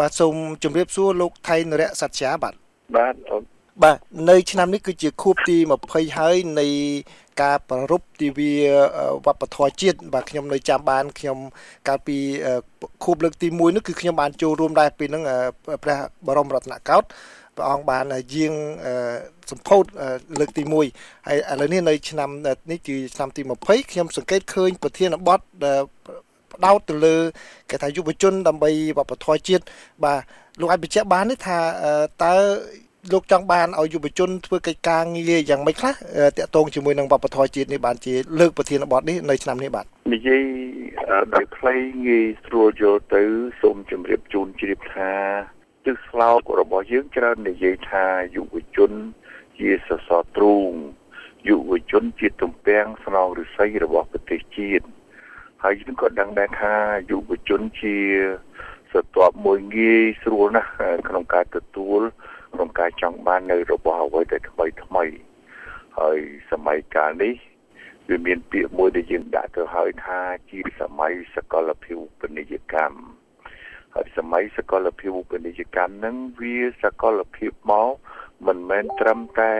បាទសូមជម្រាបសួរលោកថៃនរៈសច្ចាបាទបាទបាទនៅឆ្នាំនេះគឺជាខួបទី20ហើយនៃការប្ររពទិវាវប្បធម៌ជាតិបាទខ្ញុំនៅចាំបានខ្ញុំកាលពីខួបលើកទី1នោះគឺខ្ញុំបានចូលរួមដែរពេលហ្នឹងព្រះបរមរតនកោដ្ឋព្រះអង្គបានយាងសម្ពោធលើកទី1ហើយឥឡូវនេះនៅឆ្នាំនេះគឺឆ្នាំទី20ខ្ញុំសង្កេតឃើញប្រធានបទ ផ្ដោតទៅលើគេថាយុវជនដើម្បីវប្បធម៌ជាតិបាទលោកអាចបញ្ជាក់បានទេថាតើលោកចង់បានឲ្យយុវជនធ្វើកិច្ចការងារយ៉ាងម៉េចខ្លះតាក់ទងជាមួយនឹងវប្បធម៌ជាតិនេះបានជាលើកប្រធានបទនេះនៅឆ្នាំនេះបាទនិយាយដោយខ្លីងាយស្រួលយល់ទៅសូមជម្រាបជូនជ្រាបថាទិសស្លោករបស់យើងច្រើននិយាយថាយុវជនជាសសរទ្រូងយុវជនជាទំពាំងស្នងឫស្សីរបស់ប្រទេសជាតិ ហើយយើងក៏ដឹងដែរថាយុវជនជាស្ទាប់មួយងាយស្រួលណាស់ក្នុងការទទួលក្នុងការចង់បាននៅរបស់អ្វីដែលថ្មីថ្មីហើយសម័យកាលនេះវាមានពាក្យមួយដែលយើងដាក់ទៅហើយថាជាសម័យសកលភាវូបនីយកម្មហើយសម័យសកលភាវូបនីយកម្មហ្នឹងវាសកលភាពមកមិនមែនត្រឹមតែ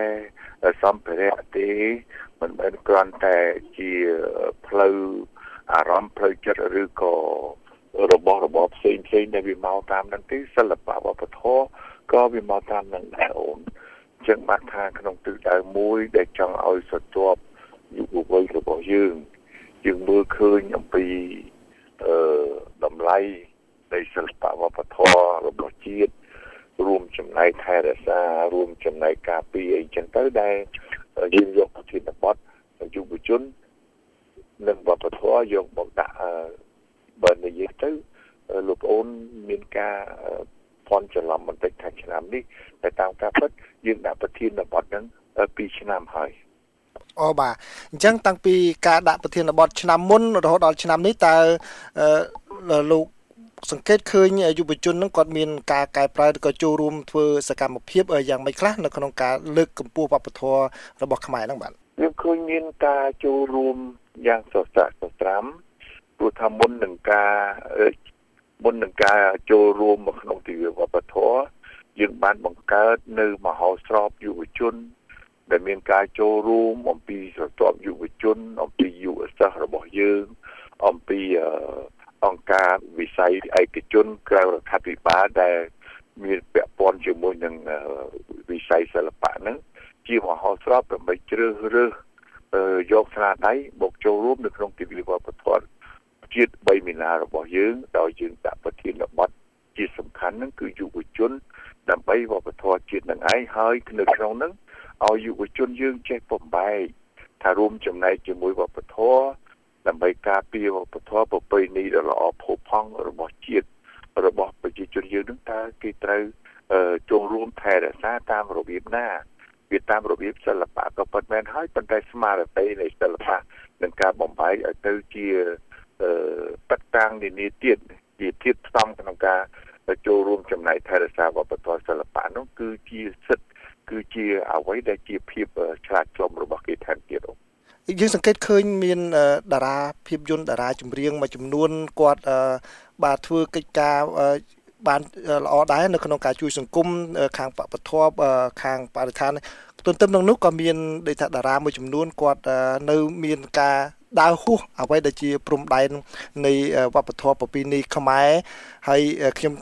សម្ភារៈទេមិនមែនគ្រាន់តែជាផ្លូវ អារម្មណ៍ផ្លូវចិត្តឬក៏របស់របរផ្សេងផ្សេងដែលវាមកតាមនឹងទេសិល្បៈវប្បធម៌ក៏វាមកតាមនឹងដែរអូនអញ្ចឹងបាត់ថាក្នុងទិសដៅមួយដែលចង់ឲ្យសទាប់យុវវ័យរបស់យើងយើងមើលឃើញអំពីអឺតម្លៃនៃសិល្បៈវប្បធម៌របស់ជាតិរួមចំណែកថែរក្សារួមចំណែកការពារអីចឹងទៅដែលយើងយកប្រធានបទយុវជន និងវប្បធម៌យកមកដាក់បើនិយាយទៅលោកអូនមានការភ័ន្តច្រឡំបន្តិចថាឆ្នាំនេះតែតាមការពិតយើងដាក់ប្រធានបទហ្នឹង2ឆ្នាំហើយអូបាទអញ្ចឹងតាំងពីការដាក់ប្រធានបទឆ្នាំមុនរហូតដល់ឆ្នាំនេះតើលោកសង្កេតឃើញយុវជននឹងគាត់មានការកែប្រែឬក៏ចូលរួមធ្វើសកម្មភាពយ៉ាងម៉េចខ្លះនៅក្នុងការលើកកម្ពស់វប្បធម៌របស់ខ្មែរហ្នឹងបាទយើងឃើញមានការចូលរួម យ៉ាងសស្រាក់សស្រាំព្រោះថាមុននឹងការមុននឹងការចូលរួមមកក្នុងទិវាវប្បធម៌យើងបានបង្កើតនៅមហោស្រពយុវជន ដែលមានការចូលរួមអំពីស្រទាប់យុវជន អំពីយុវសាស្ត្ររបស់យើង អំពីអង្គការវិស័យឯកជនក្រៅរដ្ឋាភិបាលដែលមានពាក់ព័ន្ធជាមួយនឹងវិស័យសិល្បៈហ្នឹងជាមហោស្រពដើម្បីជ្រើសរើស យកស្នាដៃមកចូលរួមនៅក្នុងទិវាវប្បធម៌ជាតិ3មីនារបស់យើងដោយយើងដាក់ប្រធានបទជាសំខាន់ហ្នឹងគឺយុវជន ដើម្បីវប្បធម៌ជាតិនឹងឯងហើយនៅក្នុងហ្នឹងឲ្យយុវជនយើងចេះបំបែកថារួមចំណែកជាមួយវប្បធម៌ដើម្បីការពារវប្បធម៌ប្រពៃណីដ៏ល្អផូរផង់របស់ជាតិរបស់ប្រជាជនយើងនឹងតើគេត្រូវចូលរួមថែរក្សាតាមរបៀបណា វាតាមរបៀបសិល្បៈក៏ពិតមែនហើយប៉ុន្តែស្មារតីនៃសិល្បៈនិងការបំបែកឲ្យទៅជាបត្តាំងនានាទៀតជាធៀបផ្សំក្នុងការចូលរួមចំណែកថែរក្សាវប្បធម៌សិល្បៈនោះគឺជាសិទ្ធិគឺជាអ្វីដែលជាភាពឆ្លាតឆ្លុំរបស់គេថែមទៀតអូយើងសង្កេតឃើញមានតារាភាពយន្តតារាចម្រៀងមួយចំនួនគាត់បាទធ្វើកិច្ចការ បានល្អដែរនៅក្នុងការជួយសង្គមខាងបពធខាងបរិស្ថានទន្ទឹមនឹងនោះក៏មានដូចថាតារាមួយចំនួនគាត់នៅមានការដើរហួសអ្វីដែលជាព្រំដែននៃវប្បធម៌ប្រពៃណីខ្មែរហើយខ្ញុំ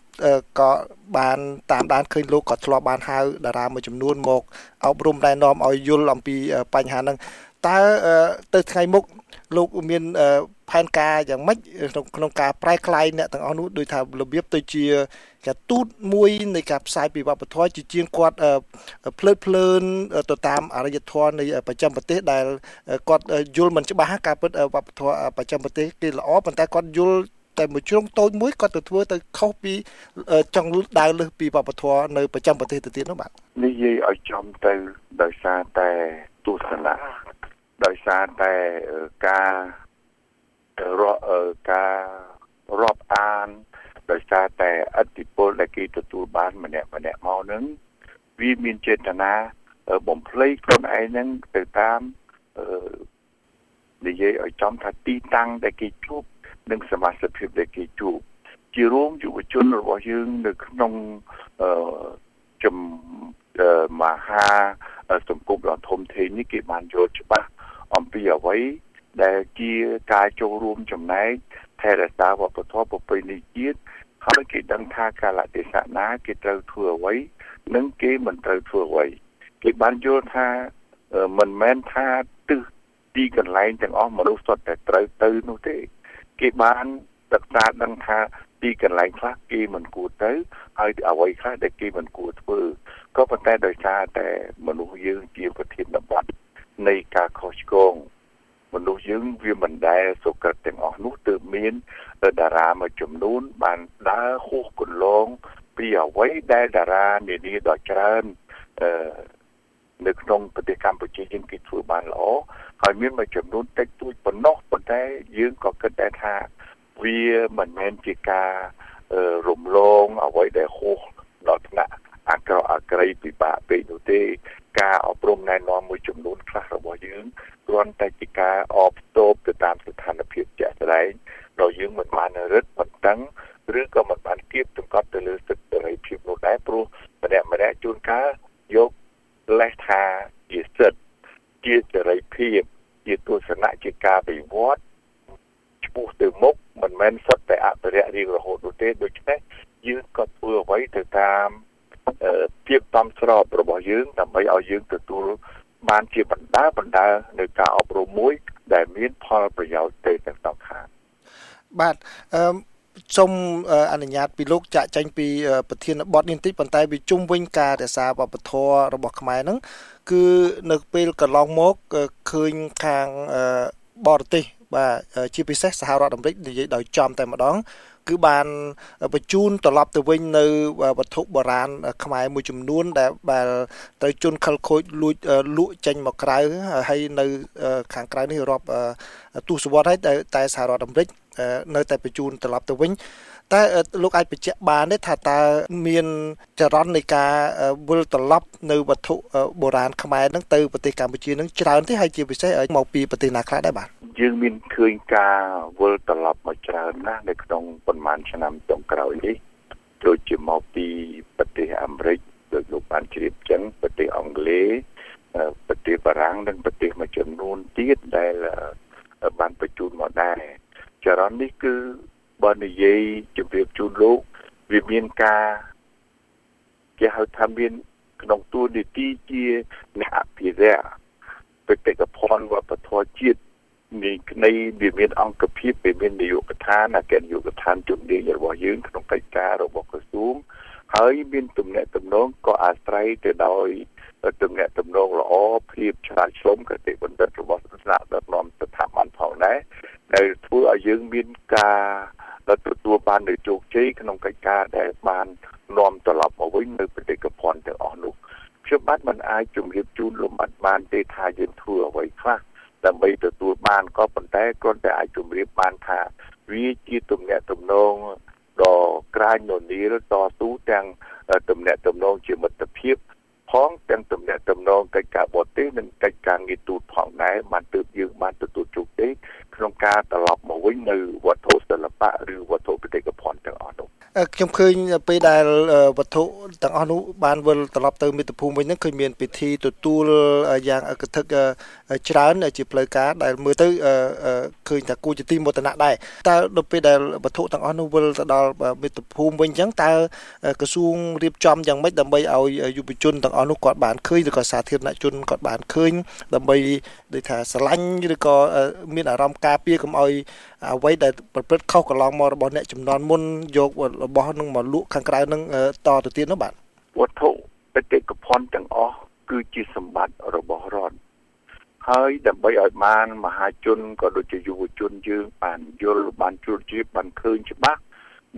ក៏បានតាមដានឃើញលោកក៏ធ្លាប់បានហៅតារាមួយចំនួនមកអប់រំណែនាំឲ្យយល់អំពីបញ្ហាហ្នឹងតើទៅថ្ងៃមុខលោកមាន ផែនការយ៉ាងម៉េចក្នុងក្នុងការប្រែក្លាយអ្នកទាំងអស់នោះដោយថារបៀបទៅជាកាទូតមួយនៃការផ្សាយពីវប្បធម៌ជាជាងគាត់ភ្លើតភ្លើនទៅតាមអរិយធម៌នៃប្រចាំប្រទេសដែលគាត់យល់មិនច្បាស់ការពិតវប្បធម៌ប្រចាំប្រទេសគេល្អប៉ុន្តែគាត់យល់តែមួយជ្រុងតូចមួយគាត់ទៅធ្វើទៅខុសពីចង់ដើរលើសពីវប្បធម៌នៅប្រចាំប្រទេសទៅទៀតនោះបាទនិយាយឲ្យចំទៅដោយសារតែទស្សនៈដោយសារតែការ រកការរាប់អានដោយសារតែអតិពលដែលគេទទួលបានម្នាក់ម្នាក់មកនឹងវាមានចេតនាបំភ្លៃខ្លួនឯងនឹងទៅតាមនិយាយឲ្យចំថាទីតាំងដែលគេជួបនិងសមាជិកភាពដែលគេជួបជារួមយុវជនរបស់យើងនៅក្នុងអឺចំមហាសង្គមដ៏ធំធេងនេះគេបានយល់ច្បាស់អំពីអ្វី ដែលជាការចូលរួមចំណែកថែរក្សាវប្បធម៌ប្រពៃណីជាតិហើយគេដឹងថាកាលៈទេសៈណាគេត្រូវធ្វើអ្វីនិងគេមិនត្រូវធ្វើអ្វីគេបានយល់ថាមិនមែនថាទិសទីកន្លែងទាំងអស់មនុស្សសុទ្ធតែត្រូវទៅនោះទេ គេបានសិក្សាដឹងថាទីកន្លែងខ្លះគេមិនគួរទៅហើយអ្វីខ្លះដែលគេមិនគួរធ្វើក៏ប៉ុន្តែដោយសារតែមនុស្សយើងជាប្រធានបទនៃការខុសឆ្គងមនុស្ស យើងវាមិនដែលសុក្រិតទាំងអស់នោះទើបមានតារាមួយចំនួនបានដើរហួសគន្លងពីអ្វីដែលតារានានាដ៏ច្រើនអឺនៅក្នុងប្រទេសកម្ពុជាយើងគេធ្វើបានល្អហើយមានមួយចំនួនតិចតួចប៉ុណ្ណោះប៉ុន្តែយើងក៏គិតដែរថាវាមិនមែនជាការរំលងអ្វីដែលហួសដល់ថ្នាក់អាក្រក់អាក្រីពិបាកពេកនោះទេ ការអប់រំណែនាំមួយចំនួនខ្លះរបស់យើងគ្រាន់តែជាការអបតូប ទៅតាមស្ថានភាពជាក់ស្ដែងដោយយើងមិនបានរឹតបន្តឹងឬក៏មិនបានគៀបសង្កត់ទៅលើសិទ្ធិសេរីភាពនោះដែរព្រោះម្នាក់ម្នាក់ជួនកាលយកលេសថាជាសិទ្ធិជាសេរីភាពជាទស្សនៈជាការវិវត្តឆ្ពោះទៅមុខមិនមែនសុទ្ធតែអភិរក្សរៀងរហូតនោះទេដូច្នេះយើងក៏ធ្វើអ្វីទៅតាមភាពតំស្របរបស់យើងដើម្បីឲ្យយើងទទួលបានជាបណ្ដាបណ្ដានៅការអប់រំមួយ ដែលមានផលប្រយោជន៍ទៅទាំងសងខាងបាទអឺសូមអនុញ្ញាតពីលោកចាក់ចេញពីប្រធានបទនេះបន្តិចប៉ុន្តែវាជុំវិញការរក្សាវប្បធម៌របស់ខ្មែរហ្នឹងគឺនៅពេលកន្លងមកឃើញខាងបរទេសបាទជាពិសេសសហរដ្ឋអាមេរិកនិយាយដោយចំតែម្ដង គឺបានបញ្ជូនត្រឡប់ទៅវិញនៅវត្ថុបុរាណខ្មែរមួយចំនួន ដែលដែលត្រូវជន់ខលខូចលួចលក់ចេញមកក្រៅហើយនៅខាងក្រៅនេះរាប់ទសវត្សរ៍ហើយតែសហរដ្ឋអាមេរិក នៅតែបញ្ជូនត្រឡប់ទៅវិញតែលោកអាចបញ្ជាក់បានទេថាតើមានចរន្តនៃការវិលត្រឡប់នៅវត្ថុបុរាណខ្មែរហ្នឹងទៅប្រទេសកម្ពុជាហ្នឹងច្រើនទេហើយជាពិសេសមកពីប្រទេសណាខ្លះដែរបាទយើងមានឃើញការវិលត្រឡប់មកច្រើនណាស់នៅក្នុងប៉ុន្មានឆ្នាំចុងក្រោយនេះដូចជាមកពីប្រទេសអាមេរិកដោយលោកបានជ្រាបចឹងប្រទេសអង់គ្លេសប្រទេសបារាំងនិងប្រទេសមួយចំនួនទៀតដែលបានបញ្ជូនមកដែរ ចរន្តនេះគឺបើនិយាយជម្រាបជូនលោកវាមានការគេហៅថាមានក្នុងទួលនីតិជាអ្នកអភិរក្សបេតិកភណ្ឌវប្បធម៌ជាតិនៃនៃវាមានអង្គភាពវាមាននាយកដ្ឋានអគ្គនាយកដ្ឋានជំនាញរបស់យើងក្នុងកិច្ចការរបស់ក្រសួងហើយមានទំនាក់ទំនងក៏អាស្រ័យទៅដោយទំនាក់ទំនងល្អភាពឆ្លាតឆ្លុំកតិបណ្ឌិតរបស់ស្ថាប័នដឹកនាំស្ថាប័នផងដែរ ដែលធ្វើឲ្យយើងមានការទទួលបាននូវជោគជ័យក្នុងកិច្ចការដែលបាននាំត្រឡប់មកវិញនៅបេតិកភណ្ឌទាំងអស់នោះខ្ញុំបាទមិនអាចជម្រាបជូនលោកបានបានទេថាយើងធ្វើអ្វីខ្លះដើម្បីទទួលបានក៏ប៉ុន្តែគ្រាន់តែអាចជម្រាបបានថាវាជាទំនាក់ទំនងដ៏ក្រាញននីលតស៊ូទាំងទំនាក់ទំនងជាមិត្តភាពផងទាំងទំនាក់ទំនងកិច្ចការបរទេសនិងកិច្ចការងារទូតផងដែរបានទើបយើងបានទទួលជោគជ័យ ក្នុងការត្រឡប់មកវិញនៅវត្ថុសិល្បៈឬវត្ថុបេតិកភណ្ឌទាំងអស់នោះខ្ញុំឃើញពេលដែលវត្ថុទាំងអស់នោះបានវិលត្រឡប់ទៅមាតុភូមិវិញហ្នឹងឃើញមានពិធីទទួលយ៉ាងអកធឹក ច្រើនជាផ្លូវការដែលមើលទៅឃើញថាគួរជាទីមោទនៈដែរតើដល់ពេលដែលវត្ថុទាំងអស់នោះវិលទៅដល់មាតុភូមិវិញអញ្ចឹងតើក្រសួងរៀបចំយ៉ាងម៉េចដើម្បីឲ្យយុវជនទាំងអស់នោះគាត់បានឃើញឬក៏សាធារណជនគាត់បានឃើញដើម្បីដូចថាស្រឡាញ់ឬក៏មានអារម្មណ៍ការពារកុំឲ្យអ្វីដែលប្រព្រឹត្តខុសកន្លងមករបស់អ្នកចំនួនមុនយករបស់នឹងមកលក់ខាងក្រៅនឹងតទៅទៀតនោះបាទវត្ថុបេតិកភណ្ឌទាំងអស់គឺជាសម្បត្តិរបស់រដ្ឋ ហើយដើម្បីឲ្យបានមហាជនក៏ដូចជាយុវជនយើងបានយល់បានជួលជ្រាបបានឃើញច្បាស់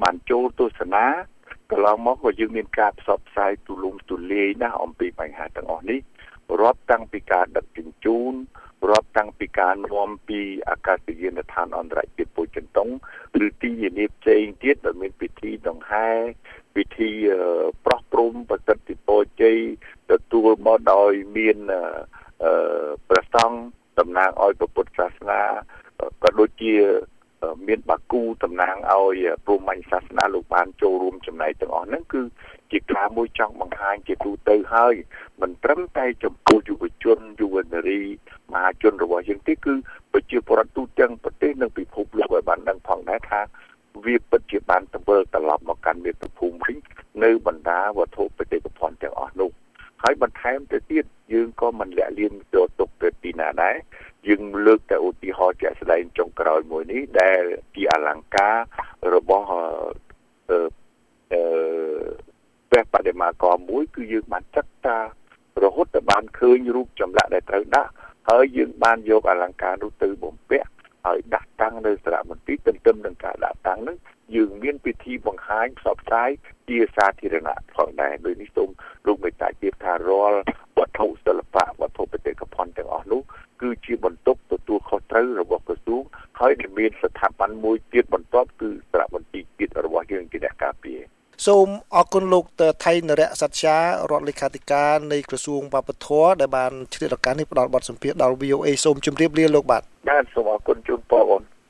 បានចូលទស្សនាកន្លងមកក៏យើងមានការផ្សព្វផ្សាយទូលំទូលាយណាស់អំពីបញ្ហាទាំងអស់នេះរាប់តាំងពីការដឹកជញ្ជូនរាប់តាំងពីការនាំពីអាកាសយានដ្ឋានអន្តរជាតិពុជន្តុងឬទីយានីផ្សេងទៀតដែលមានពិធីដង្ហែពិធីប្រោះព្រំប្រសិទ្ធិពរជ័យទទួលមកដោយមានព្រះសង្ឃតំណាង ឲ្យពុទ្ធសាសនាក៏ដូចជាមានបាគូតំណាងឲ្យព្រហ្មញ្ញសាសនាលោកបានចូលរួមចំណែកទាំងអស់ហ្នឹងគឺជាការមួយចង់បង្ហាញជាទូទៅហើយមិនត្រឹមតែចំពោះយុវជនយុវនារីមហាជនរបស់យើងទេគឺប្រជាពលរដ្ឋទូទាំងប្រទេសនិងពិភពលោកឲ្យបានដឹងផងដែរថាវាពិតជាបានទៅវិលត្រឡប់មកកាន់មាតុភូមិវិញនៅបណ្ដាវត្ថុបេតិកភណ្ឌទាំងអស់នោះហើយបន្ថែមទៅទៀតយើងក៏មិនលាក់លៀនទៅទុកទៅពីណាដែរយើងលើកតែឧទាហរណ៍ជាក់ស្ដែងចុងក្រោយ មួយនេះដែលជាអលង្ការរបស់អឺអឺព្រះបដិមាករមួយគឺយើងបានចាត់តារហូតដល់បានឃើញរូបចម្លាក់ដែលត្រូវដាក់ហើយយើងបានយកអលង្ការនោះទៅបំពាក់ហើយដាក់តាំងនៅសារមន្ទីរទន្ទឹមនឹងការដាក់តាំងនោះយើងមានពិធីបង្ហាញផ្សព្វផ្សាយជាសាធារណៈផងដែរដោយនេះសូមលោកមេត្តាជៀបថារាល់វត្ថុសិល្បៈវត្ថុបេតិកភណ្ឌទាំងអស់នោះគឺជាបន្ទុកទទួលខុសត្រូវរបស់ក្រសួងហើយដែល មានស្ថាប័នមួយទៀតបន្ទាប់គឺសារមន្ទីរជាតិរបស់យើងជាអ្នកការពារសូមអរគុណលោកថៃនរៈសច្ចារដ្ឋលេខាធិការនៃក្រសួងវប្បធម៌ដែលបានឆ្លៀតឱកាសនេះផ្ដល់បទសម្ភាសន៍ដល់ VOA សូមជម្រាបលាលោកបាទបាទសូមអរគុណជូនបងប្អូន